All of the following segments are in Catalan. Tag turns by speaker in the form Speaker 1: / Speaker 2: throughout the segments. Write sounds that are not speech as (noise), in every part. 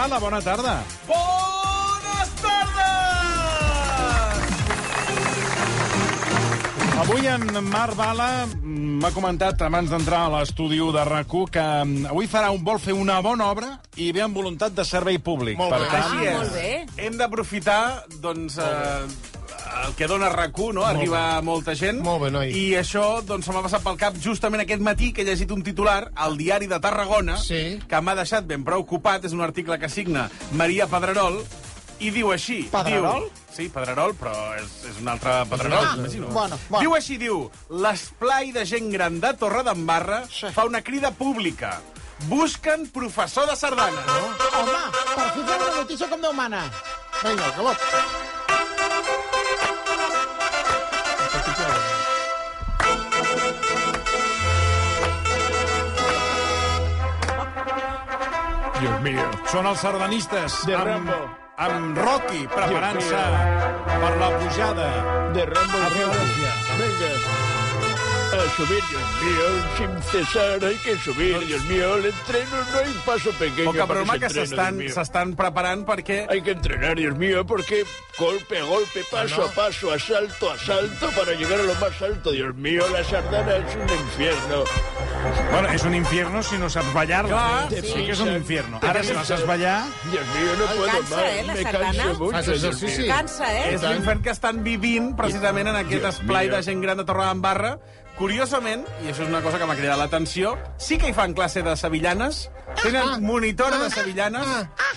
Speaker 1: Bala, bona tarda.
Speaker 2: Bones tardes!
Speaker 1: Avui en Marc Bala m'ha comentat abans d'entrar a l'estudi de rac que mm, avui farà un, vol fer una bona obra i ve amb voluntat de servei públic.
Speaker 2: Molt
Speaker 1: per
Speaker 2: bé.
Speaker 1: tant,
Speaker 2: Així és.
Speaker 3: Molt bé.
Speaker 2: Hem d'aprofitar, doncs, eh, el que dona rac no? Arriba a molta gent.
Speaker 4: Molt bé, noi.
Speaker 2: I això, doncs, se m'ha passat pel cap justament aquest matí que he llegit un titular al diari de Tarragona
Speaker 4: Sí.
Speaker 2: que m'ha deixat ben preocupat. És un article que signa Maria Pedrerol i diu així.
Speaker 4: Pedrerol?
Speaker 2: Diu, sí, Pedrerol, però és, és un altre Pedrerol.
Speaker 4: Ah,
Speaker 2: m'imagino.
Speaker 4: bueno, bueno.
Speaker 2: Diu així, diu, l'esplai de gent gran de Torredembarra
Speaker 4: Sí.
Speaker 2: fa una crida pública. Busquen professor de sardana.
Speaker 4: Home, per fi fem una notícia com Déu mana. Vinga, calot.
Speaker 1: Dios mío. Són els sardanistes.
Speaker 4: De
Speaker 1: amb,
Speaker 4: Rambo.
Speaker 1: amb Rocky preparant-se per la pujada.
Speaker 4: De Rambo
Speaker 1: A.
Speaker 4: Venga. A subir, Dios mío, sin cesar, hay que subir, Dios mío. El entreno no hay paso pequeño
Speaker 2: Poca broma que s'estan preparant perquè...
Speaker 4: Hay que entrenar, Dios mío, porque golpe a golpe, paso a paso, asalto a asalto, para llegar a lo más alto. Dios mío, la sardana es un infierno.
Speaker 1: Bueno, és un infierno si no saps ballar-la.
Speaker 2: Clar,
Speaker 1: sí, que és un infierno. Ara, si la saps ballar...
Speaker 4: Dios mío, no puedo
Speaker 3: cansa,
Speaker 4: más.
Speaker 3: eh, la
Speaker 4: Me
Speaker 3: sardana?
Speaker 4: canso mucho.
Speaker 5: Fas
Speaker 4: Dios
Speaker 5: exercici?
Speaker 4: mío.
Speaker 3: Cansa, eh?
Speaker 2: És l'infern que estan vivint precisament en aquest
Speaker 4: Dios
Speaker 2: esplai de gent gran de Torredembarra. Curiosament, i això és una cosa que m'ha cridat l'atenció, sí que hi fan classe de sevillanes, tenen monitora de sevillanes,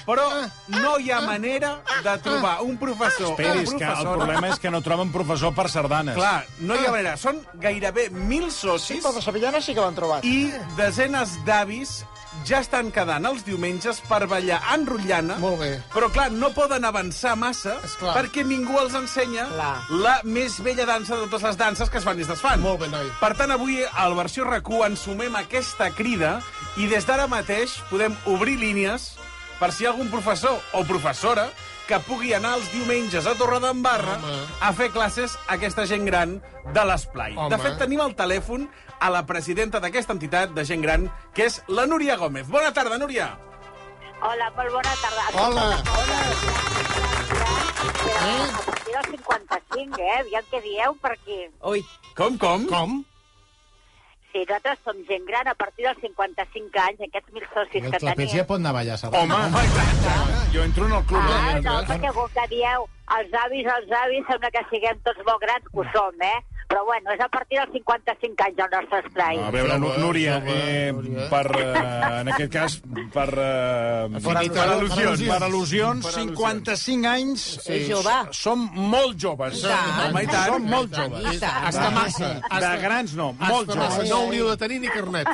Speaker 2: però no hi ha manera de trobar un professor o
Speaker 1: Esperis, que el
Speaker 2: professora...
Speaker 1: problema és que no troben professor per sardanes.
Speaker 2: Clar, no hi ha manera. Són gairebé mil socis
Speaker 4: Però de Sevillana sí que l'han trobat.
Speaker 2: i desenes d'avis ja estan quedant els diumenges per ballar en rotllana.
Speaker 5: Molt bé.
Speaker 2: Però, clar, no poden avançar massa
Speaker 5: Esclar.
Speaker 2: perquè ningú els ensenya
Speaker 3: Clar.
Speaker 2: la més bella dansa de totes les danses que es fan i es desfan.
Speaker 5: Molt bé, noi.
Speaker 2: Per tant, avui, al versió RAC1, ens sumem a aquesta crida i des d'ara mateix podem obrir línies per si hi ha algun professor o professora que pugui anar els diumenges a Torredembarra
Speaker 5: Home.
Speaker 2: a fer classes a aquesta gent gran de l'esplai. De fet, tenim al telèfon a la presidenta d'aquesta entitat de gent gran, que és la Núria Gómez. Bona tarda, Núria.
Speaker 6: Hola, molt bona tarda.
Speaker 5: Hola.
Speaker 6: Eh? A partir del 55, eh? Aviam què dieu per aquí.
Speaker 3: Ui,
Speaker 2: Com, com?
Speaker 5: Com?
Speaker 6: Sí, nosaltres som gent gran a partir dels 55 anys, aquests mil socis
Speaker 5: El
Speaker 6: que
Speaker 5: trapezi
Speaker 6: tenim.
Speaker 5: ja pot anar a ballar.
Speaker 2: Home, home, clar, clar. Jo entro en el club.
Speaker 6: Ah,
Speaker 2: eh?
Speaker 6: no, perquè com que dieu els avis, els avis, sembla que siguem tots molt grans, que ho som, eh? Però bueno, és a partir dels 55 anys el nostre esplai.
Speaker 1: A veure, Núria, eh,
Speaker 5: Núria.
Speaker 1: per, eh, en aquest cas, per, eh,
Speaker 5: Per al- per al·lusions.
Speaker 1: per al·lusions,
Speaker 5: Per al·lusions.
Speaker 1: 55 anys,
Speaker 3: Sí. És jove.
Speaker 1: som molt joves.
Speaker 3: I tant.
Speaker 1: Home, i tant. Som molt joves.
Speaker 3: i tant.
Speaker 5: Hasta massa.
Speaker 1: De grans no, molt
Speaker 5: massa.
Speaker 1: joves.
Speaker 5: No hauríeu de tenir ni carnet.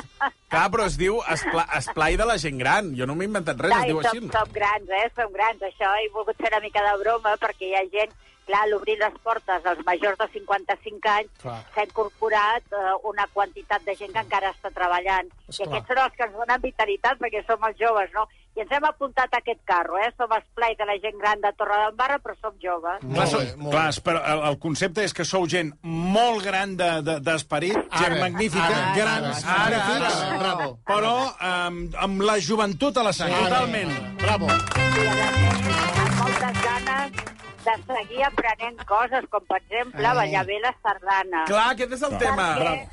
Speaker 2: Clar, però es diu espla, esplai de la gent gran. Jo no m'he inventat res, es
Speaker 6: Ai,
Speaker 2: diu
Speaker 6: som,
Speaker 2: així.
Speaker 6: som grans, eh? Som grans. Això he volgut fer una mica de broma perquè hi ha gent... Clar, l'obrir les portes als majors de 55 anys
Speaker 5: Clar.
Speaker 6: s'ha incorporat eh, una quantitat de gent que encara està treballant. I
Speaker 5: Esclar.
Speaker 6: aquests són els que ens donen vitalitat perquè som els joves, no? I ens hem apuntat a aquest carro, eh? Som esplai de la gent gran de Torredembarra, però som joves.
Speaker 1: Clar,
Speaker 5: bé, molt
Speaker 1: clar,
Speaker 5: bé.
Speaker 1: però el, el concepte és que sou gent molt gran de- de- d'esperit, de,
Speaker 5: Ara,
Speaker 1: gent magnífica,
Speaker 5: ara,
Speaker 1: grans,
Speaker 5: ara, ara, ara, bravo.
Speaker 1: però amb, amb la joventut a la sang.
Speaker 5: Ara.
Speaker 1: Totalment.
Speaker 5: Bravo.
Speaker 6: Amb moltes ganes de seguir aprenent coses, com per exemple
Speaker 5: Ah.
Speaker 6: ballar bé la sardana.
Speaker 2: Clar, aquest és el tema.
Speaker 6: Perquè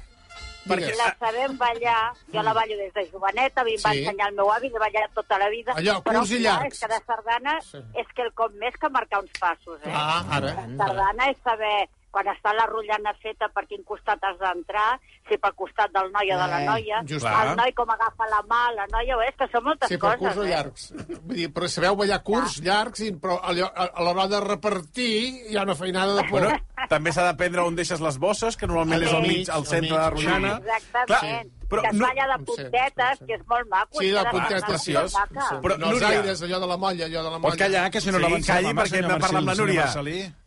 Speaker 5: Perquè...
Speaker 6: la sabem ballar, jo la ballo des de joveneta, a mi em va
Speaker 5: Sí.
Speaker 6: ensenyar el meu avi, l'he ballat tota la vida.
Speaker 5: Allò,
Speaker 6: però
Speaker 5: curts i llargs.
Speaker 6: és que de sardana
Speaker 5: Sí.
Speaker 6: és que el cop més que marcar uns passos, eh?
Speaker 5: Ah, ara.
Speaker 6: La sardana és saber quan està la rotllana feta per quin costat has d'entrar, si pel costat del noi o de la
Speaker 5: Eh,
Speaker 6: noia,
Speaker 5: just.
Speaker 6: el noi com agafa la mà, la noia, és que són moltes
Speaker 5: Sí, per
Speaker 6: coses.
Speaker 5: curts o
Speaker 6: eh?
Speaker 5: llargs. Vull dir, però sabeu ballar curts, llargs, i, però a, a l'hora de repartir hi ha una feinada de (laughs) por.
Speaker 2: Bueno, també s'ha d'aprendre on deixes les bosses, que normalment és al mig, al centre de la rotllana.
Speaker 6: Exactament.
Speaker 2: Clar, Però
Speaker 6: que es
Speaker 2: no-
Speaker 6: balla de puntetes, que és molt maco.
Speaker 5: Sí, de puntetes,
Speaker 2: preciós.
Speaker 5: Sí.
Speaker 2: Però,
Speaker 5: Però, els
Speaker 2: Núria-
Speaker 5: aires, allò de la molla, allò de la molla.
Speaker 1: Pot callar, que si no
Speaker 2: Sí,
Speaker 1: l'avancem,
Speaker 2: calli, perquè hem de parlar amb la Núria.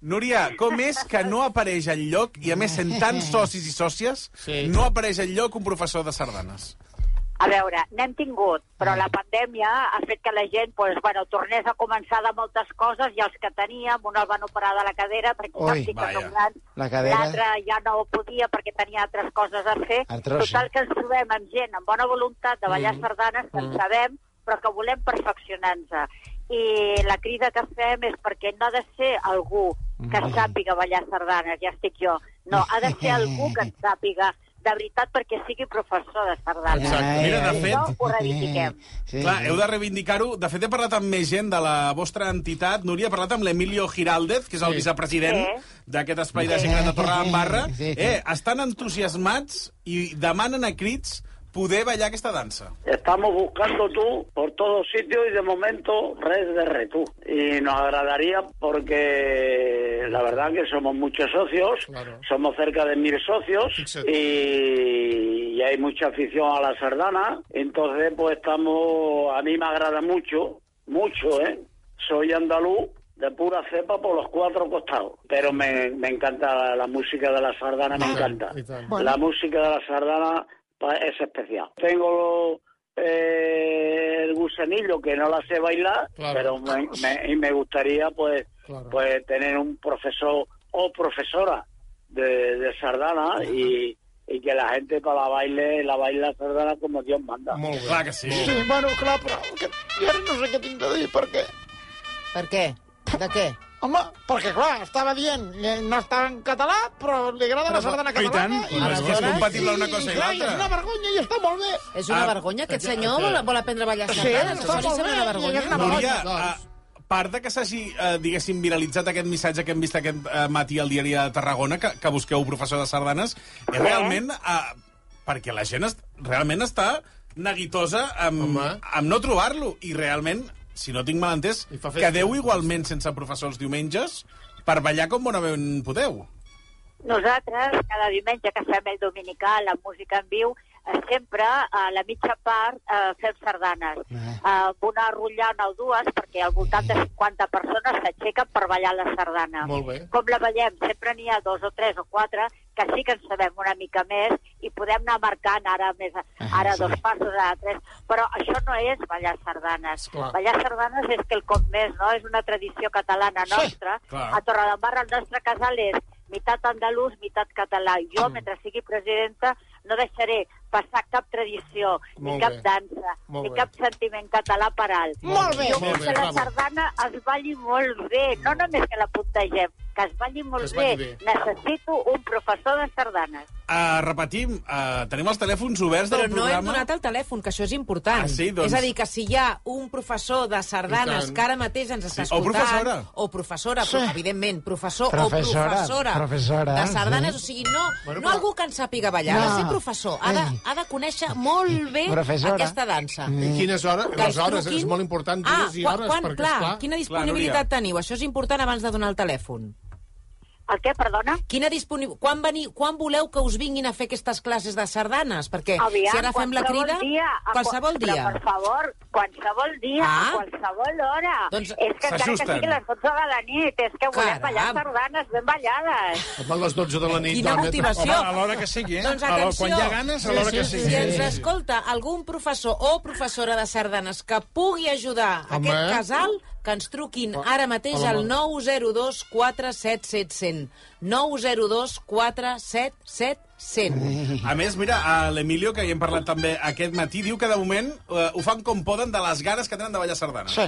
Speaker 2: Núria, com és que no apareix en lloc, i a més sent tants (laughs) socis i sòcies,
Speaker 5: Sí.
Speaker 2: no apareix en lloc un professor de sardanes?
Speaker 6: A veure, n'hem tingut, però la pandèmia ha fet que la gent pues, bueno, tornés a començar de moltes coses i els que teníem, un el van operar de la cadera perquè
Speaker 3: Ui,
Speaker 6: saps que grans,
Speaker 3: La cadera.
Speaker 6: l'altre ja no ho podia perquè tenia altres coses a fer.
Speaker 3: Artrosi.
Speaker 6: Total que ens trobem amb gent amb bona voluntat de ballar
Speaker 5: Mm.
Speaker 6: sardanes que en sabem, però que volem perfeccionar-nos. I la crida que fem és perquè no ha de ser algú que
Speaker 3: Mm.
Speaker 6: sàpiga ballar sardanes, ja estic jo. No, ha de ser algú que en sàpiga de veritat perquè sigui professor de sardanes.
Speaker 2: Exacte. Mira, de fet-
Speaker 6: això ho reivindiquem.
Speaker 3: Sí.
Speaker 2: Clar, heu de reivindicar-ho. De fet, he parlat amb més gent de la vostra entitat. Núria, he parlat amb l'Emilio Giraldez, que és el
Speaker 5: Sí.
Speaker 2: vicepresident
Speaker 6: Sí.
Speaker 2: d'aquest espai de gent gran de Torredembarra.
Speaker 3: Sí, sí.
Speaker 2: Eh, estan entusiasmats i demanen a crits poder ballar aquesta dansa.
Speaker 7: Estamos buscando tú por todos sitios y de momento red de retú. Y nos agradaría porque la verdad que somos muchos socios,
Speaker 5: Claro.
Speaker 7: somos cerca de mil socios y, y hay mucha afición a la sardana. Entonces, pues estamos, a mí me agrada mucho, mucho, ¿eh? Soy andaluz de pura cepa por los cuatro costados, pero me, me encanta la, la música de la sardana, me encanta. La música de la sardana es especial. Tengo eh, el gusanillo que no la sé bailar,
Speaker 5: Claro.
Speaker 7: pero me, me- y me gustaría pues,
Speaker 5: Claro.
Speaker 7: pues tener un profesor o profesora de, de sardana y, y que la gente para la baile la baile la sardana como Dios manda.
Speaker 2: Clar que sí.
Speaker 3: Sí, bueno, clar, però que, jo no sé què tinc de dir, per què?
Speaker 8: Per què? De què?
Speaker 3: Home, perquè, clar, estava dient, eh, no està en català, però li agrada la sardana
Speaker 1: i tant.
Speaker 3: catalana.
Speaker 2: Però és que és
Speaker 8: Aleshores,
Speaker 2: compatible una cosa i
Speaker 3: clar, és una
Speaker 2: l'altra.
Speaker 3: vergonya i està molt bé.
Speaker 8: És una
Speaker 2: Ah,
Speaker 8: vergonya, aquest senyor vol, vol aprendre a ballar
Speaker 3: Sí,
Speaker 8: sardanes.
Speaker 3: està molt bé,
Speaker 8: una
Speaker 3: i
Speaker 8: vergonya.
Speaker 3: és una
Speaker 2: Núria,
Speaker 5: doncs.
Speaker 2: a part de que s'hagi, eh, diguéssim, viralitzat aquest missatge que hem vist aquest eh, matí al diari de Tarragona, que, que busqueu professor de sardanes, és realment... Eh, perquè la gent est, realment està neguitosa amb,
Speaker 5: Home.
Speaker 2: amb no trobar-lo. I realment, si no tinc mal entès, quedeu igualment sense professor els diumenges per ballar com bonament podeu.
Speaker 6: Nosaltres, cada diumenge que fem el dominical, la música en viu, sempre a la mitja part eh, fem sardanes. Eh, amb una rotllana o dues, perquè al voltant de 50 persones s'aixequen per ballar la sardana. Com la ballem? Sempre n'hi ha dos o tres o quatre que sí que en sabem una mica més i podem anar marcant ara més ara dos passos, ara tres. Però això no és ballar sardanes.
Speaker 5: Esclar.
Speaker 6: Ballar sardanes és que el com més, no? És una tradició catalana nostra.
Speaker 2: clar.
Speaker 6: A Torredembarra el nostre casal és meitat andalús, meitat català. Jo, mentre sigui presidenta, no deixaré passar cap tradició, ni cap
Speaker 5: bé.
Speaker 6: dansa,
Speaker 5: Molt
Speaker 6: ni
Speaker 5: bé.
Speaker 6: cap sentiment català per alt.
Speaker 3: Molt bé.
Speaker 6: Jo
Speaker 5: Molt
Speaker 6: vull
Speaker 5: bé,
Speaker 6: que la
Speaker 5: bravo.
Speaker 6: sardana es balli molt bé, no només que la puntegem, que es balli molt
Speaker 5: es balli
Speaker 6: bé.
Speaker 5: bé.
Speaker 6: Necessito un professor de sardanes.
Speaker 2: Uh, repetim, uh, tenim els telèfons oberts
Speaker 8: Però
Speaker 2: del
Speaker 8: no hem
Speaker 2: programa.
Speaker 8: donat el telèfon, que això és important.
Speaker 2: Ah, sí? Doncs-
Speaker 8: És a dir, que si hi ha un professor de sardanes que ara mateix ens està
Speaker 2: Sí, o
Speaker 8: escoltant...
Speaker 2: professora.
Speaker 8: O professora.
Speaker 3: Sí.
Speaker 8: evidentment, professor
Speaker 3: Professora,
Speaker 8: o professora,
Speaker 3: professora,
Speaker 8: de sardanes.
Speaker 3: sí.
Speaker 8: O sigui, no,
Speaker 5: Bueno,
Speaker 8: no
Speaker 5: però-
Speaker 8: algú que en sàpiga ballar, ha de
Speaker 3: No.
Speaker 8: ser professor. Ha de, ha de conèixer molt bé
Speaker 3: Professora.
Speaker 8: aquesta dansa.
Speaker 5: I quines hores?
Speaker 8: Que
Speaker 5: Les hores,
Speaker 8: truquin.
Speaker 5: és molt important
Speaker 8: ah,
Speaker 5: i
Speaker 8: quan-
Speaker 5: hores,
Speaker 8: quan,
Speaker 5: perquè,
Speaker 8: clar,
Speaker 5: esclar...
Speaker 8: quina disponibilitat teniu? Això és important abans de donar el telèfon.
Speaker 6: El què, perdona?
Speaker 8: Quina disponibilitat... Quan, veni... quan voleu que us vinguin a fer aquestes classes de sardanes? Perquè
Speaker 6: Aviam,
Speaker 8: si ara fem la crida...
Speaker 6: Dia, a
Speaker 8: qualsevol
Speaker 6: qual-
Speaker 8: dia.
Speaker 6: Però, per favor, qualsevol dia,
Speaker 8: Ah.
Speaker 6: a qualsevol hora.
Speaker 8: Doncs
Speaker 6: és que encara que sigui les 12 de la nit, és que volem
Speaker 8: Caram.
Speaker 6: ballar sardanes ben ballades.
Speaker 5: Home, a les 12 de la nit...
Speaker 8: Quina
Speaker 5: dona,
Speaker 8: motivació.
Speaker 1: Home, a l'hora que sigui, eh?
Speaker 8: Doncs atenció.
Speaker 1: Quan hi ha ganes, a l'hora que
Speaker 8: Si
Speaker 1: sigui.
Speaker 8: ens escolta algun professor o professora de sardanes que pugui ajudar
Speaker 5: Home.
Speaker 8: aquest casal, que ens truquin ara mateix al 902 47700. 902 47700.
Speaker 2: A més, mira, a l'Emilio, que hi hem parlat també aquest matí, diu que de moment uh, ho fan com poden de les ganes que tenen de ballar sardana.
Speaker 3: Sí.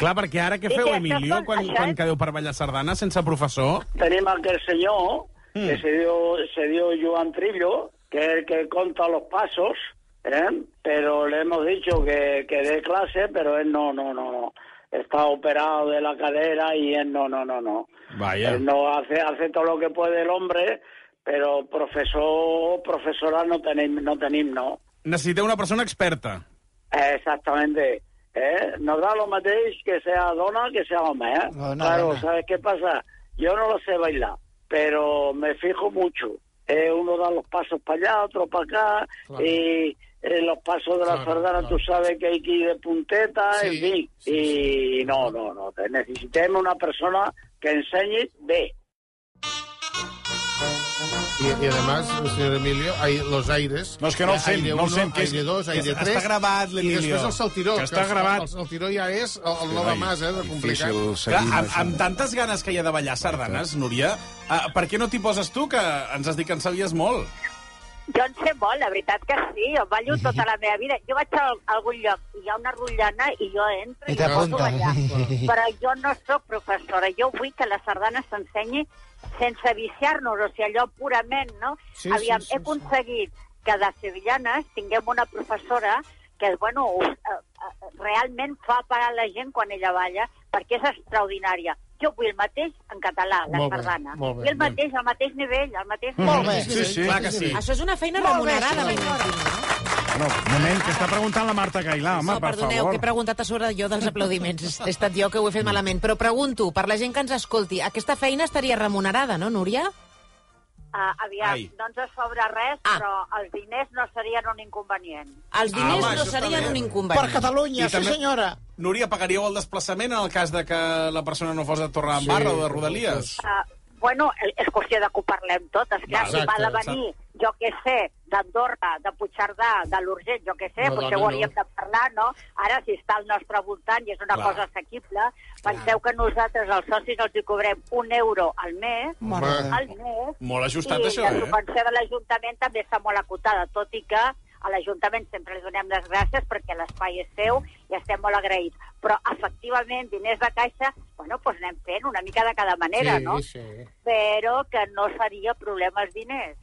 Speaker 2: Clar, perquè ara què feu,
Speaker 6: sí,
Speaker 2: Emilio, quan,
Speaker 6: això
Speaker 2: quan
Speaker 6: és-
Speaker 2: quedeu per ballar sardana sense professor?
Speaker 7: Tenemos aquel señor que se dio, se dio Joan Trillo, que es el que conta los pasos, ¿eh? pero le hemos dicho que, que dé clase, pero él no, no, no, no. Está operado de la cadera y él no, no, no, no.
Speaker 2: Vaya.
Speaker 7: Él no hace, hace todo lo que puede el hombre, pero profesor, profesora no tenéis, no tenéis, no.
Speaker 2: Necessiteu una persona experta.
Speaker 7: Exactamente. ¿eh? Nos da lo mateix que sea dona que sea hombre. ¿eh?
Speaker 3: Dona,
Speaker 7: claro,
Speaker 3: dona.
Speaker 7: ¿sabes qué pasa? Yo no lo sé bailar, pero me fijo mucho eh, uno da los pasos para allá, otro para acá,
Speaker 5: Claro.
Speaker 7: y eh, los pasos de la
Speaker 5: Claro,
Speaker 7: sardana
Speaker 5: claro.
Speaker 7: tú sabes que hay que ir de punteta,
Speaker 5: Sí,
Speaker 7: en fin.
Speaker 5: sí,
Speaker 7: y no, no, no, te necesitemos una persona que enseñe de.
Speaker 5: Y, y además, señor Emilio, hay los aires.
Speaker 1: No, és que no el
Speaker 5: Hi ha
Speaker 1: sent,
Speaker 5: aire
Speaker 1: no el sent, que és-
Speaker 5: aire 2, aire
Speaker 2: està
Speaker 5: 3...
Speaker 2: gravat,
Speaker 5: I
Speaker 2: l'Emilio.
Speaker 5: després el saltiró.
Speaker 1: Que està
Speaker 5: el-
Speaker 1: gravat.
Speaker 5: El, el saltiró ja és el, el Nova Mas, eh, de complicat.
Speaker 2: Clar, amb, amb tantes ganes que hi ha de ballar sardanes, Núria, uh, per què no t'hi poses tu, que ens has dit que en sabies molt?
Speaker 6: Jo en sé molt, la veritat que sí. Jo ballo tota la meva vida. Jo vaig a algun lloc i hi ha una rotllana i jo entro
Speaker 3: I
Speaker 6: i, poso a ballar. (laughs) Però jo no sóc professora. Jo vull que la sardana s'ensenyi sense viciar-nos, o sigui, allò purament, no?
Speaker 5: Sí,
Speaker 6: Aviam,
Speaker 5: sí, sí,
Speaker 6: he aconseguit que de sevillanes tinguem una professora que, bueno, eh, eh, realment fa parar la gent quan ella balla, perquè és extraordinària. Jo vull el mateix en català, la
Speaker 5: Molt bé,
Speaker 6: sardana.
Speaker 5: molt bé,
Speaker 6: I el
Speaker 5: bé.
Speaker 6: mateix, al mateix nivell, al mateix
Speaker 3: Molt
Speaker 6: nivell.
Speaker 3: bé.
Speaker 1: Sí, sí.
Speaker 2: Clar que sí.
Speaker 8: Això és una feina
Speaker 3: Molt bé,
Speaker 8: remunerada,
Speaker 3: sí,
Speaker 8: m'imagino.
Speaker 1: No, un moment, que està preguntant la Marta Cailà, home,
Speaker 8: no,
Speaker 1: per
Speaker 8: perdoneu,
Speaker 1: favor.
Speaker 8: que he preguntat a sobre jo dels aplaudiments. He estat jo que ho he fet malament. Però pregunto, per la gent que ens escolti, aquesta feina estaria remunerada, no, Núria?
Speaker 6: Uh, aviam,
Speaker 2: Ai.
Speaker 6: no ens sobra res,
Speaker 8: Ah.
Speaker 6: però els diners no serien un inconvenient.
Speaker 8: Els diners
Speaker 2: home,
Speaker 8: no serien un
Speaker 3: Per
Speaker 8: inconvenient.
Speaker 3: Catalunya,
Speaker 2: I
Speaker 3: sí
Speaker 2: també-
Speaker 3: senyora.
Speaker 2: Núria, pagaríeu el desplaçament en el cas de que la persona no fos de Torredembarra
Speaker 5: Sí,
Speaker 2: o de Rodalies?
Speaker 6: Uh, bueno, és qüestió de que ho parlem tot. Esclar, si va
Speaker 5: Exacte,
Speaker 6: de venir, jo què sé, d'Andorra, de Puigcerdà, de l'Urgell, jo què sé,
Speaker 5: No,
Speaker 6: potser
Speaker 5: dona,
Speaker 6: ho hauríem
Speaker 5: no.
Speaker 6: de parlar, no? Ara, si està al nostre voltant i és una
Speaker 2: Clar.
Speaker 6: cosa assequible, penseu que nosaltres, els socis, els hi cobrem un euro al mes,
Speaker 5: Home,
Speaker 6: al mes,
Speaker 2: Molt ajustat,
Speaker 6: I
Speaker 2: això,
Speaker 6: la
Speaker 2: eh?
Speaker 6: subvenció de l'Ajuntament també està molt acotada, tot i que a l'Ajuntament sempre li donem les gràcies perquè l'espai és seu i estem molt agraïts. Però, efectivament, diners de caixa, bueno, doncs anem fent una mica de cada manera,
Speaker 5: sí,
Speaker 6: no?
Speaker 5: sí.
Speaker 6: Però que no seria problema els diners.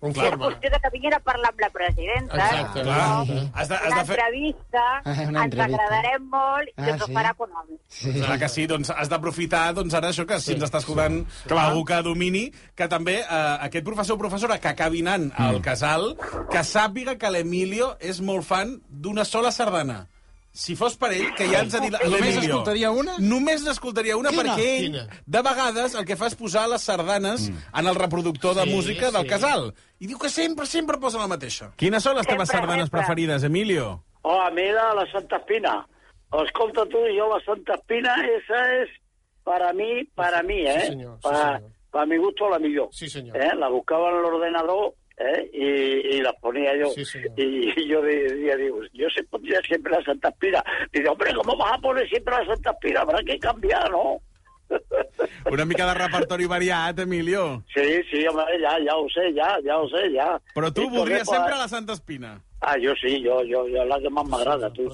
Speaker 5: Un
Speaker 6: És
Speaker 5: forma.
Speaker 6: qüestió de que vinguin a parlar amb la presidenta.
Speaker 5: Exacte,
Speaker 2: Clar,
Speaker 5: exacte.
Speaker 2: has de, has
Speaker 6: Una
Speaker 2: de fer...
Speaker 6: entrevista,
Speaker 3: Una
Speaker 6: ens
Speaker 3: entrevista.
Speaker 6: agradarem molt i
Speaker 3: Ah,
Speaker 6: ens ho
Speaker 3: sí?
Speaker 6: farà econòmic.
Speaker 3: Sí.
Speaker 2: Clar que sí, doncs has d'aprofitar doncs ara això que si ens està escoltant algú que domini, que també eh, aquest professor o professora que acabi anant al casal, que sàpiga que l'Emilio és molt fan d'una sola sardana. Si fos per ell, que ja ens ha dit
Speaker 1: Només
Speaker 2: l'Emilio.
Speaker 1: escoltaria una?
Speaker 2: Només n'escoltaria una,
Speaker 3: Quina?
Speaker 2: perquè ell,
Speaker 5: Quina?
Speaker 2: de vegades, el que fa és posar les sardanes en el reproductor de
Speaker 5: Sí,
Speaker 2: música del
Speaker 5: sí.
Speaker 2: casal. I diu que sempre, sempre posa la mateixa. Quines són les
Speaker 6: teves Sempre, sardanes sempre.
Speaker 2: preferides, Emilio?
Speaker 7: Oh, a mi la, la Santa Espina. Escolta tu, jo la Santa Espina, esa es para mí, para mí, ¿eh?
Speaker 5: señor, sí,
Speaker 7: para,
Speaker 5: señor.
Speaker 7: para mi gusto la millor.
Speaker 5: Sí, señor.
Speaker 7: ¿Eh? La buscaba en el ordenador ¿eh? y, y la ponía yo.
Speaker 5: Sí,
Speaker 7: y, y yo decía, digo, yo se pondría siempre la Santa Espina. Dice, hombre, ¿cómo vas a poner siempre la Santa Espina? Habrá que cambiar, ¿no? (laughs)
Speaker 2: Una mica de repertori variat, Emilio.
Speaker 7: Sí, sí, hombre, ya, ya lo sé, ya, ya lo sé, ya.
Speaker 2: Però tu
Speaker 7: Entonces,
Speaker 2: voldries sempre la Santa Espina.
Speaker 7: Ah, yo sí, yo, yo, yo la que más me agrada, tú.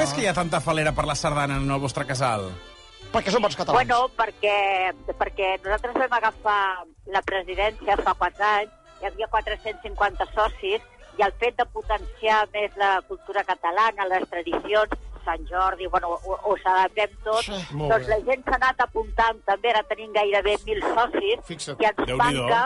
Speaker 2: Com és que hi ha tanta falera per la sardana en el vostre casal?
Speaker 3: Perquè som bons catalans.
Speaker 6: Bueno, perquè, perquè nosaltres vam agafar la presidència fa quatre anys, hi havia 450 socis, i el fet de potenciar més la cultura catalana, les tradicions, Sant Jordi, bueno, ho, ho celebrem tot,
Speaker 3: Sí.
Speaker 6: Doncs
Speaker 5: bé.
Speaker 6: la gent s'ha anat apuntant també, ara tenim gairebé 1.000 socis,
Speaker 5: Fixa't.
Speaker 6: i ens manca,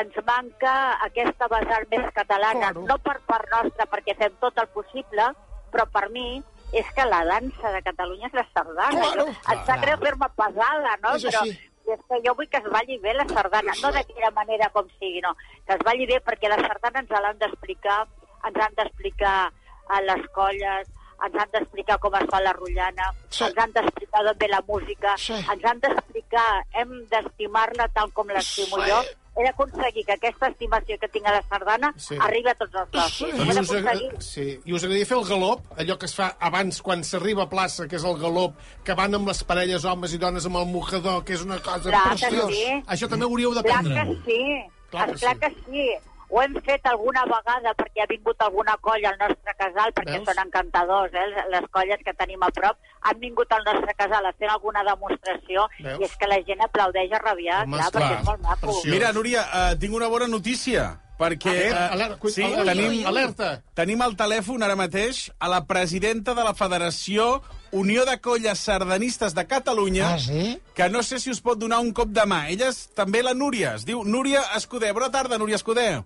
Speaker 6: ens manca aquesta vessant més catalana,
Speaker 3: Claro.
Speaker 6: no per part nostra, perquè fem tot el possible, però per mi és que la dansa de Catalunya és la sardana.
Speaker 3: Claro.
Speaker 6: Jo, em sap greu fer-me pesada, no?
Speaker 3: És
Speaker 6: però
Speaker 3: així.
Speaker 6: és que jo vull que es balli bé la sardana, no d'aquella manera com sigui, no. Que es balli bé perquè la sardana ens l'han d'explicar, ens han d'explicar a les colles, ens han d'explicar com es fa la rotllana,
Speaker 3: Sí.
Speaker 6: ens han d'explicar d'on ve la música,
Speaker 3: Sí.
Speaker 6: ens han d'explicar, hem d'estimar-la tal com l'estimo
Speaker 3: Sí.
Speaker 6: jo, he d'aconseguir que aquesta estimació que tinc a la sardana
Speaker 5: Sí.
Speaker 6: arribi a tots els socis.
Speaker 3: Sí.
Speaker 5: I us, sí. I us agradaria fer el galop, allò que es fa abans quan s'arriba a plaça, que és el galop, que van amb les parelles, homes i dones, amb el mocador, que és una cosa
Speaker 6: Clar
Speaker 5: preciosa.
Speaker 6: sí.
Speaker 5: Això també hauríeu
Speaker 6: Clar
Speaker 5: d'aprendre.
Speaker 6: que sí,
Speaker 5: Clar que
Speaker 6: clar
Speaker 5: sí.
Speaker 6: que sí. Ho hem fet alguna vegada perquè ha vingut alguna colla al nostre casal, perquè
Speaker 5: Veus?
Speaker 6: són encantadors, eh? les colles que tenim a prop. Han vingut al nostre casal a fer alguna demostració
Speaker 5: Veus?
Speaker 6: i és que la gent aplaudeix a rabiar,
Speaker 5: Home,
Speaker 6: clar, perquè és molt maco.
Speaker 5: Preciós.
Speaker 2: Mira, Núria, uh, tinc una bona notícia. Perquè eh,
Speaker 5: alerta,
Speaker 2: sí,
Speaker 5: alerta,
Speaker 2: tenim,
Speaker 5: alerta.
Speaker 2: tenim al telèfon ara mateix a la presidenta de la Federació Unió de Colles Sardanistes de Catalunya,
Speaker 3: Ah, sí?
Speaker 2: que no sé si us pot donar un cop de mà. Ella és també la Núria, es diu Núria Escudé. Bona tarda, Núria Escudé.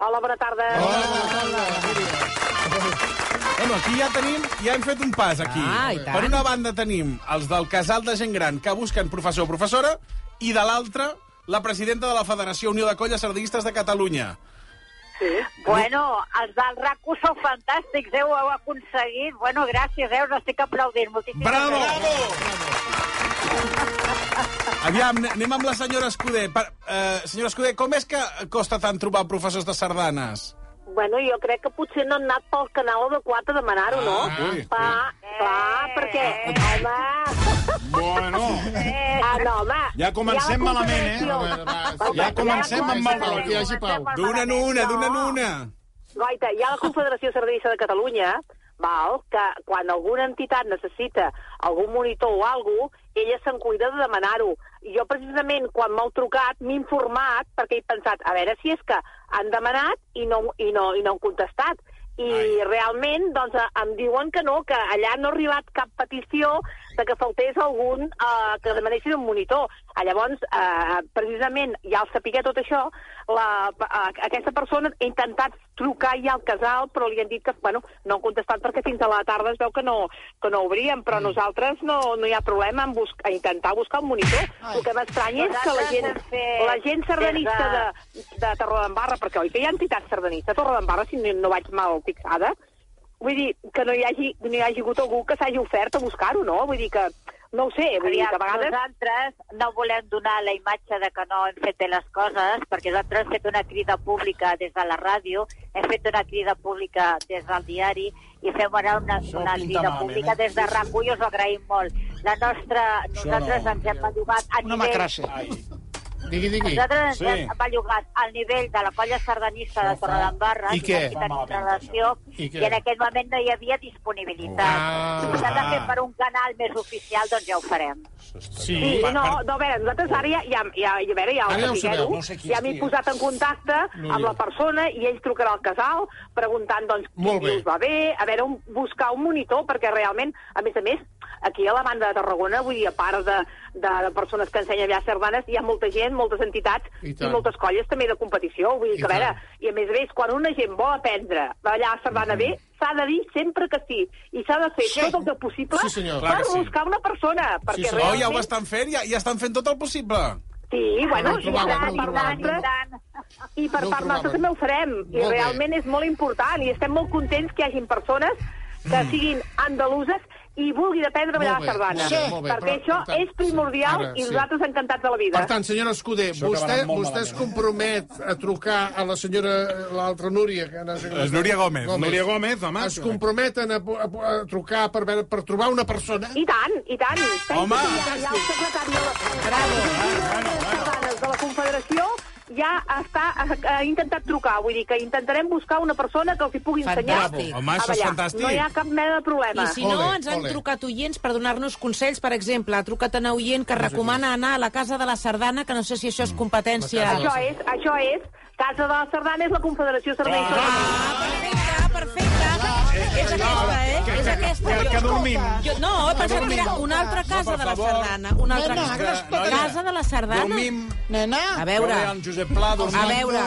Speaker 9: Hola, bona tarda.
Speaker 2: Bueno, aquí ja tenim, ja hem fet un pas aquí.
Speaker 8: Ah, i tant.
Speaker 2: per una banda tenim els del casal de gent gran que busquen professor o professora i de l'altra la presidenta de la Federació Unió de Colles Sardanistes de Catalunya.
Speaker 9: Bueno, els del RAC1 sou fantàstics, eh? Ho heu aconseguit. Bueno, gràcies, eh? Us estic aplaudint. Moltíssimes
Speaker 2: Bravo!
Speaker 9: gràcies.
Speaker 2: Aviam, anem amb la senyora Escudé. Per, eh, senyora Escudé, com és que costa tant trobar professors de sardanes?
Speaker 9: Bueno, jo crec que potser no han anat pel canal adequat a demanar-ho, no?
Speaker 2: Ah, ui,
Speaker 9: clar, clar, perquè... Home...
Speaker 1: Bueno,
Speaker 9: Ah, no, home...
Speaker 1: Ja comencem
Speaker 9: la
Speaker 1: malament, eh?
Speaker 9: Confederació.
Speaker 1: ja comencem amb mal rotllo.
Speaker 5: Que hi hagi pau.
Speaker 2: Dona'n una, dona'n una.
Speaker 9: Goita, hi ha la Confederació Sardinista de Catalunya, val, que quan alguna entitat necessita algun monitor o alguna cosa, ella se'n cuida de demanar-ho. Jo, precisament, quan m'heu trucat, m'he informat, perquè he pensat, a veure si és que han demanat i no, i no, i no han contestat. I Ai. realment, doncs, em diuen que no, que allà no ha arribat cap petició de que faltés algun eh, que demanessin un monitor. Ah, llavors, eh, precisament, ja al saber tot això, la, eh, aquesta persona ha intentat trucar ja al casal, però li han dit que bueno, no han contestat perquè fins a la tarda es veu que no, que no obrien, però mm. nosaltres no, no hi ha problema en bus a intentar buscar un monitor. Ai. El que m'estranya és que la gent, la gent sardanista de, de Torredembarra, perquè oi que hi ha entitats sardanistes a Torredembarra, si no, no vaig mal fixada, vull dir que no hi hagi, no hi hagi hagut algú que s'hagi ofert a buscar-ho, no? Vull dir que no ho sé, vull dir que a vegades...
Speaker 6: Nosaltres no volem donar la imatge de que no hem fet bé les coses, perquè nosaltres hem fet una crida pública des de la ràdio, hem fet una crida pública des del diari i fem ara una,
Speaker 1: Això
Speaker 6: una crida
Speaker 1: malament,
Speaker 6: pública
Speaker 1: eh?
Speaker 6: des de RAC1 i us ho agraïm molt. La nostra, nosaltres
Speaker 1: no,
Speaker 6: ens hem bellugat a
Speaker 3: Una
Speaker 6: nivell...
Speaker 3: macrassa.
Speaker 5: Digui, digui.
Speaker 6: Nosaltres ens
Speaker 1: Sí.
Speaker 6: hem bellugat al nivell de la colla sardanista de Torredembarra,
Speaker 5: I què?
Speaker 6: que tenim relació,
Speaker 5: I què?
Speaker 6: i en aquell moment no hi havia disponibilitat.
Speaker 5: Ah.
Speaker 6: si s'ha de fer per un canal més oficial, doncs ja ho farem.
Speaker 5: Sí.
Speaker 9: Sí, no, no, a veure, nosaltres ara ja, ja, ja, a veure, ja,
Speaker 5: Ara ja ho sabeu,
Speaker 1: no sé qui
Speaker 9: ja m'he posat en contacte
Speaker 5: No
Speaker 9: amb la persona i ell trucarà al casal preguntant, doncs,
Speaker 5: Molt
Speaker 9: qui
Speaker 5: bé.
Speaker 9: us va bé, a veure, un, buscar un monitor, perquè realment, a més a més, aquí a la banda de Tarragona, vull dir, a part de, de, de persones que ensenyen ja sardanes, hi ha molta gent, moltes entitats
Speaker 5: I
Speaker 9: i,
Speaker 5: tant.
Speaker 9: moltes colles també de competició, vull dir
Speaker 5: I
Speaker 9: que, a veure,
Speaker 5: tant.
Speaker 9: i a més a més, quan una gent vol aprendre ballar sardana
Speaker 5: Mhm.
Speaker 9: bé, s'ha de dir sempre que sí, i s'ha de fer
Speaker 3: Sí.
Speaker 9: tot el que possible
Speaker 5: Sí, senyor.
Speaker 9: Per
Speaker 2: sí.
Speaker 9: buscar una persona, perquè
Speaker 5: senyor.
Speaker 2: Oh,
Speaker 9: realment...
Speaker 2: ja ho estan fent, ja, ja estan fent tot el possible.
Speaker 9: Sí, bueno,
Speaker 5: No ho
Speaker 9: i per part
Speaker 5: trobava.
Speaker 9: nostra, i per
Speaker 5: No
Speaker 9: part nostra també ho farem. I
Speaker 5: Molt bé.
Speaker 9: realment és molt important i estem molt contents que hi hagin persones que siguin andaluses i vulguin aprendre a ballar la sardana.
Speaker 5: molt bé, molt bé,
Speaker 9: perquè
Speaker 5: però,
Speaker 9: això
Speaker 5: per tant,
Speaker 9: és primordial
Speaker 5: ara,
Speaker 9: i
Speaker 5: sí.
Speaker 9: nosaltres encantats de la vida.
Speaker 5: Per tant, senyora Escudé,
Speaker 1: Això
Speaker 5: vostè, vostè es
Speaker 1: eh?
Speaker 5: compromet a trucar a la senyora, l'altra Núria, que no sé
Speaker 2: És Núria
Speaker 5: diu.
Speaker 2: Gómez.
Speaker 1: Núria Gómez, home.
Speaker 5: Es comprometen a, a, a trucar per, veure, per trobar una persona?
Speaker 9: I tant, i tant.
Speaker 2: Home!
Speaker 9: Pensa que ja, ja el secretari de la, Bravo. de la Confederació ja està, ha, ha intentat trucar. Vull dir que intentarem buscar una persona que els hi pugui ensenyar
Speaker 8: Fantàstic.
Speaker 2: Home,
Speaker 9: a ballar.
Speaker 2: fantàstic.
Speaker 9: No hi ha cap mena de problema.
Speaker 8: I si
Speaker 5: Ole,
Speaker 8: no, ens han
Speaker 5: ole.
Speaker 8: trucat oients per donar-nos consells. Per exemple, ha trucat una oient que recomana anar a la Casa de la Sardana, que no sé si això és competència...
Speaker 5: La
Speaker 9: Això és, això és. Casa de la Sardana és la Confederació Sardanista.
Speaker 8: Ah, perfecte, perfecte. És aquesta, eh? És aquesta.
Speaker 1: Que, que dormim.
Speaker 8: Jo, no, he pensat que era una altra casa de la Sardana. Una altra
Speaker 3: Nena,
Speaker 8: casa.
Speaker 3: que escolta.
Speaker 8: Casa de la Sardana.
Speaker 1: Dormim.
Speaker 3: Nena,
Speaker 8: A veure,
Speaker 1: En Josep Pla, dormim.
Speaker 8: a veure,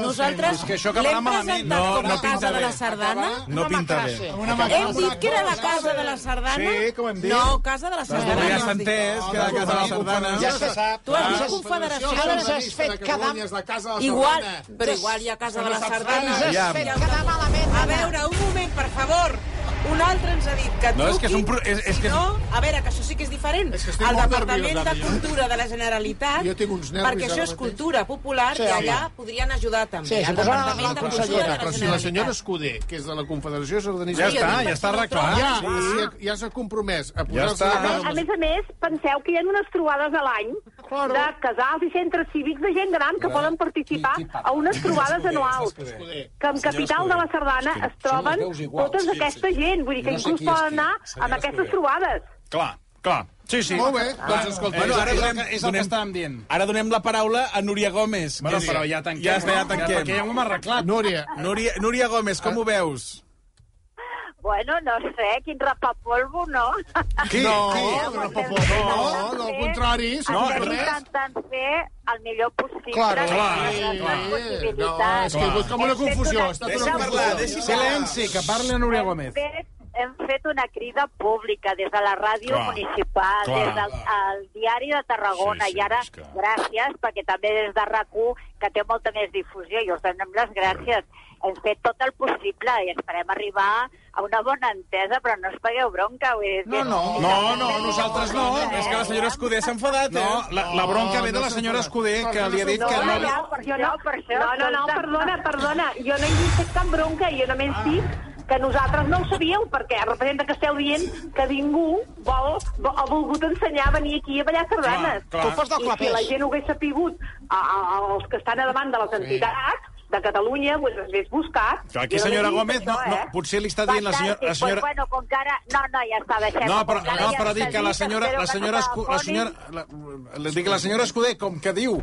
Speaker 8: nosaltres
Speaker 1: que
Speaker 8: l'hem presentat
Speaker 2: No,
Speaker 8: com a
Speaker 2: no pinta
Speaker 8: casa de la
Speaker 2: bé.
Speaker 8: Sardana.
Speaker 2: No pinta bé.
Speaker 8: Hem dit que era la casa de la Sardana?
Speaker 1: Sí, com hem dit.
Speaker 8: No, casa de la
Speaker 2: Però
Speaker 8: Sardana.
Speaker 2: ja s'ha entès que la casa de la sardana...
Speaker 3: ja se sap.
Speaker 8: Tu has dit
Speaker 3: Ara
Speaker 8: confederació.
Speaker 3: Ara ens has fet quedar...
Speaker 5: Catalunya és la casa de la
Speaker 8: Igual, però igual hi ha casa de la
Speaker 3: Ens
Speaker 8: Sardana.
Speaker 3: has
Speaker 2: Aviam.
Speaker 3: fet quedar malament,
Speaker 8: Un altre ens ha dit que truqui...
Speaker 2: No, és que és un pro- és- és
Speaker 8: si
Speaker 2: que
Speaker 8: no, a veure, que això sí que és diferent.
Speaker 5: És que
Speaker 8: el Departament
Speaker 5: nerviós,
Speaker 8: de. Cultura de la Generalitat,
Speaker 5: Jo tinc uns nervis
Speaker 8: perquè això és cultura popular,
Speaker 3: Sí,
Speaker 8: i allà podrien ajudar també.
Speaker 3: Sí,
Speaker 8: el
Speaker 3: suposo la-
Speaker 8: Departament
Speaker 3: la
Speaker 8: de Cultura
Speaker 3: consellera,
Speaker 8: de la
Speaker 5: Però si la senyora. Escudé, que és de la Confederació Sardanista...
Speaker 1: Ja
Speaker 8: Sí,
Speaker 1: està, ja està arreglat.
Speaker 5: Ja,
Speaker 1: Sí.
Speaker 5: ja, ja s'ha compromès a
Speaker 1: Ja
Speaker 5: posar-se
Speaker 1: està.
Speaker 5: d'acord
Speaker 9: A més a més, penseu que hi ha unes trobades a l'any
Speaker 3: Claro.
Speaker 9: de casals i centres cívics de gent gran que poden participar a unes trobades anuals.
Speaker 5: Escudé.
Speaker 9: Que en capital de la Sardana es troben tota aquesta gent. Vull dir que inclús poden anar amb aquestes trobades.
Speaker 1: Clar, clar. Sí, sí.
Speaker 5: Molt bé, doncs escolta,
Speaker 2: Bueno, ara
Speaker 1: és, el,
Speaker 2: donem,
Speaker 1: que- és el que estàvem dient.
Speaker 2: ara donem la paraula a Núria Gómez.
Speaker 1: Bueno, però ja tanquem.
Speaker 2: Ja està, ja
Speaker 1: Perquè
Speaker 2: tanquem.
Speaker 1: ja ho hem arreglat.
Speaker 5: Núria,
Speaker 2: Núria, Núria Gómez, com ho veus?
Speaker 10: Bueno, no sé, quin rapapolvo, no?
Speaker 1: Qui?
Speaker 5: No,
Speaker 1: Qui?
Speaker 5: no, no, no, no, al contrari.
Speaker 10: Estem
Speaker 5: No, res.
Speaker 10: intentant fer el millor possible.
Speaker 5: Claro, clar, clar. No, és que hagut com una
Speaker 10: Hem
Speaker 5: confusió,
Speaker 10: una-
Speaker 5: ha estat una
Speaker 10: Deixi'm
Speaker 5: confusió.
Speaker 10: parlar,
Speaker 1: Silenci, que parli a Núria
Speaker 10: Hem
Speaker 1: Gómez.
Speaker 10: fet, hem fet una crida pública des de la ràdio
Speaker 1: Clar,
Speaker 10: municipal,
Speaker 1: clar.
Speaker 10: des del el diari de Tarragona,
Speaker 1: Sí, sí,
Speaker 10: i ara,
Speaker 1: que-
Speaker 10: gràcies, perquè també des de rac que té molta més difusió, i us donem les gràcies. Hem fet tot el possible i esperem arribar a una bona entesa, però no us pagueu bronca. Vull dir,
Speaker 3: No, no.
Speaker 1: No, no, nosaltres no.
Speaker 2: És que la senyora Escudé s'ha enfadat, eh?
Speaker 1: No, la, la bronca ve de la senyora Escudé, que li ha dit
Speaker 10: No,
Speaker 1: que no...
Speaker 10: no, ja, per això, per això.
Speaker 9: No, no, no, perdona, perdona. Jo no he dit cap bronca, jo només dic que nosaltres no ho sabíeu, perquè representa que esteu dient que ningú vol, vol, ha volgut ensenyar a venir aquí a ballar sardanes.
Speaker 1: Clar, clar.
Speaker 9: I si la gent ho hagués sapigut, a, a, els que estan a davant de les entitats de Catalunya, pues, es hagués buscat.
Speaker 1: Clar, aquí,
Speaker 9: no
Speaker 1: senyora Gómez, no,
Speaker 9: això,
Speaker 1: no,
Speaker 9: eh?
Speaker 1: potser li està dient la senyora... La senyora...
Speaker 10: Pues, bueno, com que ara... No, no, ja està, deixem
Speaker 1: No, però, no, però dic que la senyora, la senyora, la senyora, la, la, dic que la senyora Escudé, com que diu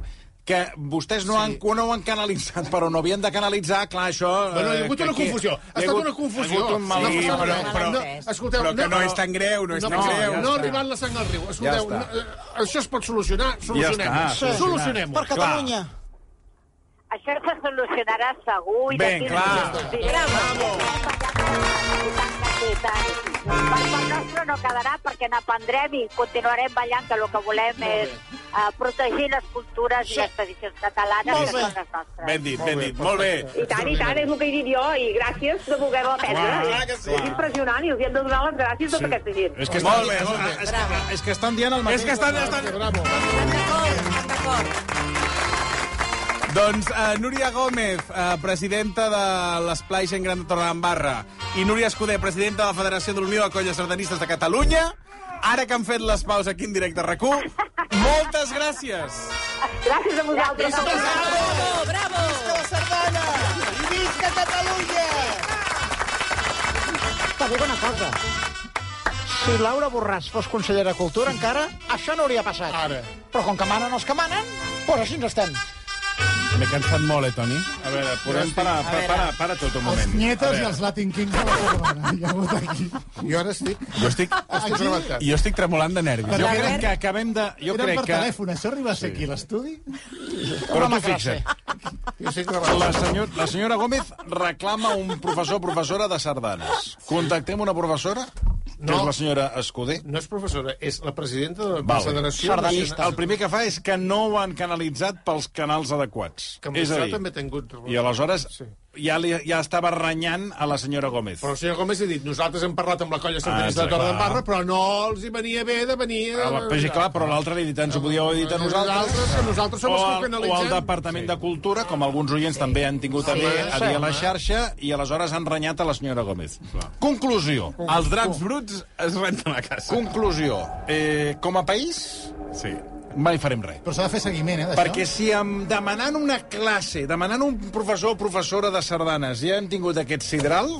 Speaker 1: que vostès no, han, no ho han canalitzat, però no havien de canalitzar, clar, això...
Speaker 5: Bueno, hi ha
Speaker 1: eh,
Speaker 5: hagut
Speaker 1: que
Speaker 5: una
Speaker 1: aquí-
Speaker 5: confusió. Ha estat una confusió.
Speaker 1: Hi ha hagut un mal...
Speaker 5: No,
Speaker 2: Sí,
Speaker 5: passa
Speaker 2: però- però-
Speaker 5: no, escolteu,
Speaker 2: però que no és tan greu, no és tan
Speaker 5: passa
Speaker 2: greu.
Speaker 5: No
Speaker 1: Ja
Speaker 5: ha
Speaker 1: està.
Speaker 5: arribat la sang al riu. Escolteu,
Speaker 1: Ja
Speaker 5: no,
Speaker 1: està.
Speaker 5: eh, això es pot solucionar? Solucionem-ho.
Speaker 1: està, solucionat.
Speaker 5: Solucionem-ho.
Speaker 3: Per Catalunya.
Speaker 10: Això se solucionarà segur. I
Speaker 1: Ben, clar.
Speaker 10: Sí, Bravo. Per part nostra no quedarà perquè n'aprendrem i continuarem ballant, que el que volem és uh, protegir les cultures i les tradicions catalanes,
Speaker 3: Molt
Speaker 10: que
Speaker 3: bé.
Speaker 10: són les nostres.
Speaker 2: Ben dit, ben dit. Molt bé.
Speaker 9: I tant, i tant, és el que he dit jo, i gràcies de voler-la aprendre.
Speaker 1: Clar,
Speaker 2: que sí.
Speaker 9: És impressionant, i els hi hem de donar les gràcies a tota aquesta gent.
Speaker 1: És que
Speaker 2: Molt
Speaker 1: estan,
Speaker 2: bé, molt bé.
Speaker 1: és, és, és que estan dient el mateix.
Speaker 2: És que estan... estan...
Speaker 5: Bravo.
Speaker 8: Estan d'acord, estan d'acord.
Speaker 2: Doncs uh, Núria Gómez, uh, presidenta de l'Esplai Gent Gran de Torredembarra, i Núria Escudé, presidenta de la Federació de l'Unió de Colles Sardanistes de Catalunya, ara que han fet les paus aquí en directe a rac moltes gràcies!
Speaker 9: Gràcies a vosaltres.
Speaker 8: Bravo, bravo.
Speaker 3: Visca Catalunya! T'ho dic una cosa. Si Laura Borràs fos consellera de Cultura encara, això no hauria passat.
Speaker 5: Ara.
Speaker 3: Però com que manen els que manen, doncs així ens estem.
Speaker 2: M'he cansat molt, eh, Toni?
Speaker 1: A veure, podem parar, para, para, para tot un moment.
Speaker 11: Els nietes i els Latin Kings de la Corona. Hi ha hagut aquí.
Speaker 5: Jo ara estic...
Speaker 2: Jo estic,
Speaker 5: Estic rebentat.
Speaker 2: jo estic tremolant de nervis.
Speaker 1: Jo crec
Speaker 8: Albert-
Speaker 1: que acabem de... Jo
Speaker 11: Eren
Speaker 1: crec
Speaker 11: per
Speaker 1: que...
Speaker 11: telèfon. Això arriba a ser aquí, l'estudi?
Speaker 1: Però tu fixa't. La, senyor, la senyora Gómez reclama un professor o professora de sardanes. Contactem una professora, que
Speaker 5: No.
Speaker 1: és la senyora Escudé.
Speaker 5: No és professora, és la presidenta de la
Speaker 1: Vale.
Speaker 5: Federació...
Speaker 3: Sardanista.
Speaker 1: El primer que fa és que no ho han canalitzat pels canals adequats.
Speaker 5: Que
Speaker 1: és a dir,
Speaker 5: també tingut...
Speaker 1: i aleshores
Speaker 5: Sí.
Speaker 1: Ja, li, ja estava renyant a la senyora Gómez.
Speaker 5: Però el senyor Gómez ha dit, nosaltres hem parlat amb la colla sardanista
Speaker 1: Ah,
Speaker 5: de Torredembarra,
Speaker 1: clar.
Speaker 5: però no els hi venia bé de venir...
Speaker 1: Ah, va, però, sí, clar, però l'altre li ha dit, ens ho podíeu haver dit a nosaltres.
Speaker 5: Nosaltres, que nosaltres som
Speaker 1: o,
Speaker 5: els que
Speaker 1: al, o
Speaker 5: canalitzem.
Speaker 1: al Departament de Cultura, com alguns oients també han tingut a
Speaker 3: Sí,
Speaker 1: bé a dir a la
Speaker 3: sí.
Speaker 1: xarxa, i aleshores han renyat a la senyora Gómez. Conclusió.
Speaker 2: Els draps bruts es renten a casa.
Speaker 1: Conclusió. Eh, com a país,
Speaker 2: Sí.
Speaker 1: Mai farem res.
Speaker 11: Però s'ha de fer seguiment, eh, d'això?
Speaker 1: Perquè si em demanant una classe, demanant un professor o professora de sardanes, ja hem tingut aquest sidral,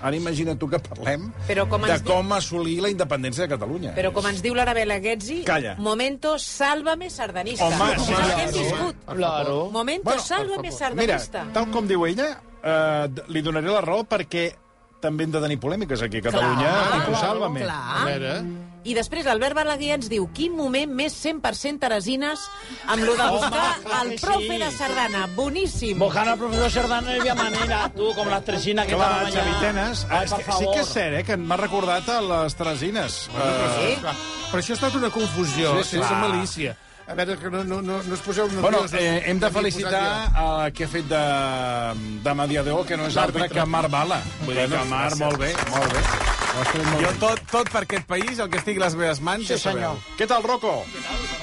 Speaker 1: ara imagina't tu que parlem
Speaker 8: Però com
Speaker 1: de
Speaker 8: ens diu-
Speaker 1: com assolir la independència de Catalunya.
Speaker 8: Però com ens diu l'Arabella Guetzi,
Speaker 1: Calla.
Speaker 8: momento sálvame sardanista.
Speaker 1: Home, sí,
Speaker 8: que hem
Speaker 1: claro.
Speaker 8: viscut.
Speaker 3: Claro.
Speaker 8: Momento
Speaker 1: Bueno,
Speaker 8: sálvame
Speaker 1: Mira,
Speaker 8: sardanista.
Speaker 1: tal com diu ella, eh, li donaré la raó perquè també hem de tenir polèmiques aquí a Catalunya.
Speaker 8: Clar,
Speaker 1: Tipus, Sálvame.
Speaker 8: clar.
Speaker 5: A veure...
Speaker 8: I després l'Albert Balaguer ens diu quin moment més 100% teresines amb lo de buscar el profe de sardana. Boníssim.
Speaker 3: Buscant el professor Sardana no hi havia manera, tu, com les tresines que
Speaker 1: Clar,
Speaker 3: estaven allà.
Speaker 1: Xavitenes.
Speaker 3: Ai,
Speaker 1: és
Speaker 3: per
Speaker 1: que, sí
Speaker 3: favor.
Speaker 1: que és cert, eh, que m'ha recordat a les Teresines. Eh,
Speaker 8: Sí?
Speaker 5: Però això ha estat una confusió,
Speaker 1: Sí,
Speaker 5: sí,
Speaker 1: sí.
Speaker 5: sense
Speaker 1: Clar.
Speaker 5: malícia. A veure, que no, no, no, no es poseu nerviosos.
Speaker 1: Bueno, eh, hem de felicitar a qui ha fet de, de mediador, que no és altre que Marc Bala. Vull dir que Marc, molt bé, molt bé.
Speaker 2: Jo tot, tot per aquest país, el que estic a les meves mans,
Speaker 3: Sí,
Speaker 2: ja sabeu.
Speaker 3: senyor.
Speaker 1: Què tal,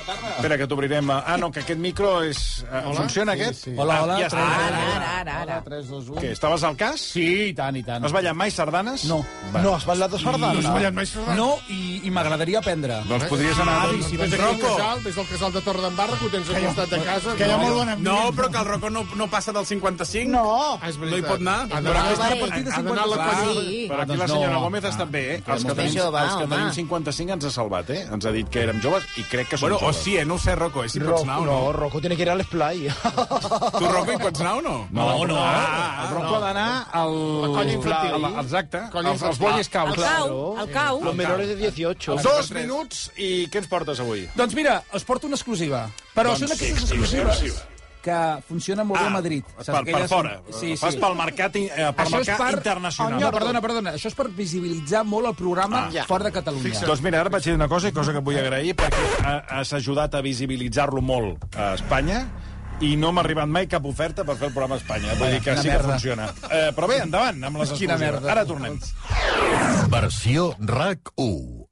Speaker 1: Rocco? Espera, que t'obrirem... Ah, no, que aquest micro és... eh, Funciona,
Speaker 11: Sí,
Speaker 1: aquest?
Speaker 11: sí.
Speaker 1: Hola, hola. Ja
Speaker 8: Ara,
Speaker 1: està.
Speaker 8: ara, ara, ara.
Speaker 11: 3, 2, 1...
Speaker 1: Què, estaves al cas?
Speaker 11: Sí, i tant, i tant.
Speaker 1: Has ballat mai sardanes?
Speaker 11: No.
Speaker 1: Va.
Speaker 3: No, has ballat de sardana.
Speaker 5: No has ballat mai sardana?
Speaker 11: No, i, i m'agradaria aprendre.
Speaker 1: Doncs podries anar...
Speaker 11: Ah,
Speaker 5: Doncs aquí al
Speaker 11: Rocco.
Speaker 5: casal, ves al casal de Torredembarra, que ho tens al costat de casa.
Speaker 11: Que hi ha molt bon ambient.
Speaker 2: No, però que el Rocco no, no passa del 55.
Speaker 3: No.
Speaker 5: Ah, és
Speaker 2: No hi pot anar.
Speaker 5: Ha
Speaker 2: Però
Speaker 5: d'anar a la.
Speaker 8: Sí.
Speaker 1: Però aquí
Speaker 11: Ah,
Speaker 1: la
Speaker 11: doncs
Speaker 1: senyora. Gómez ha estat bé, eh? Els que, tenim,
Speaker 8: més jove,
Speaker 1: els que
Speaker 8: home.
Speaker 1: tenim 55 ens ha salvat, eh? Ens ha dit que érem joves i crec que som
Speaker 2: Bueno, o
Speaker 1: joves.
Speaker 2: Sí, eh? No ho sé, Rocco, eh? Si pots anar o no.
Speaker 12: No, Rocco tiene que ir al Splay.
Speaker 2: Tu, Rocco, hi pots anar o no?
Speaker 1: No, no.
Speaker 2: Ah,
Speaker 1: el Rocco ha d'anar al...
Speaker 5: La colla infantil.
Speaker 1: al- Exacte.
Speaker 5: Colla
Speaker 1: Els, els Boy Scouts.
Speaker 8: El cau, el cau.
Speaker 12: Los menores de 18.
Speaker 1: Dos minuts i què ens portes avui?
Speaker 3: Doncs mira, us porto una exclusiva. Però
Speaker 1: Doncs
Speaker 3: són
Speaker 1: sí,
Speaker 3: aquestes
Speaker 1: exclusiva,
Speaker 3: exclusives que funcionen molt bé a Madrid.
Speaker 1: Per,
Speaker 3: Saps?
Speaker 1: per
Speaker 3: Aquelles
Speaker 1: fora.
Speaker 3: són- Sí,
Speaker 1: Fas
Speaker 3: sí.
Speaker 1: pel mercat, eh, per
Speaker 3: Això
Speaker 1: mercat
Speaker 3: per...
Speaker 1: internacional.
Speaker 3: No, perdona, perdona. Això és per visibilitzar molt el programa
Speaker 1: Ah.
Speaker 3: fora de Catalunya.
Speaker 1: Doncs mira, ara vaig dir una cosa, i cosa que vull agrair, perquè ha- has ajudat a visibilitzar-lo molt a Espanya, i no m'ha arribat mai cap oferta per fer el programa a Espanya. Vull dir que sí que
Speaker 3: merda.
Speaker 1: funciona. Eh, però bé, endavant amb les
Speaker 3: merda.
Speaker 1: Ara tornem.
Speaker 13: Versió RAC 1.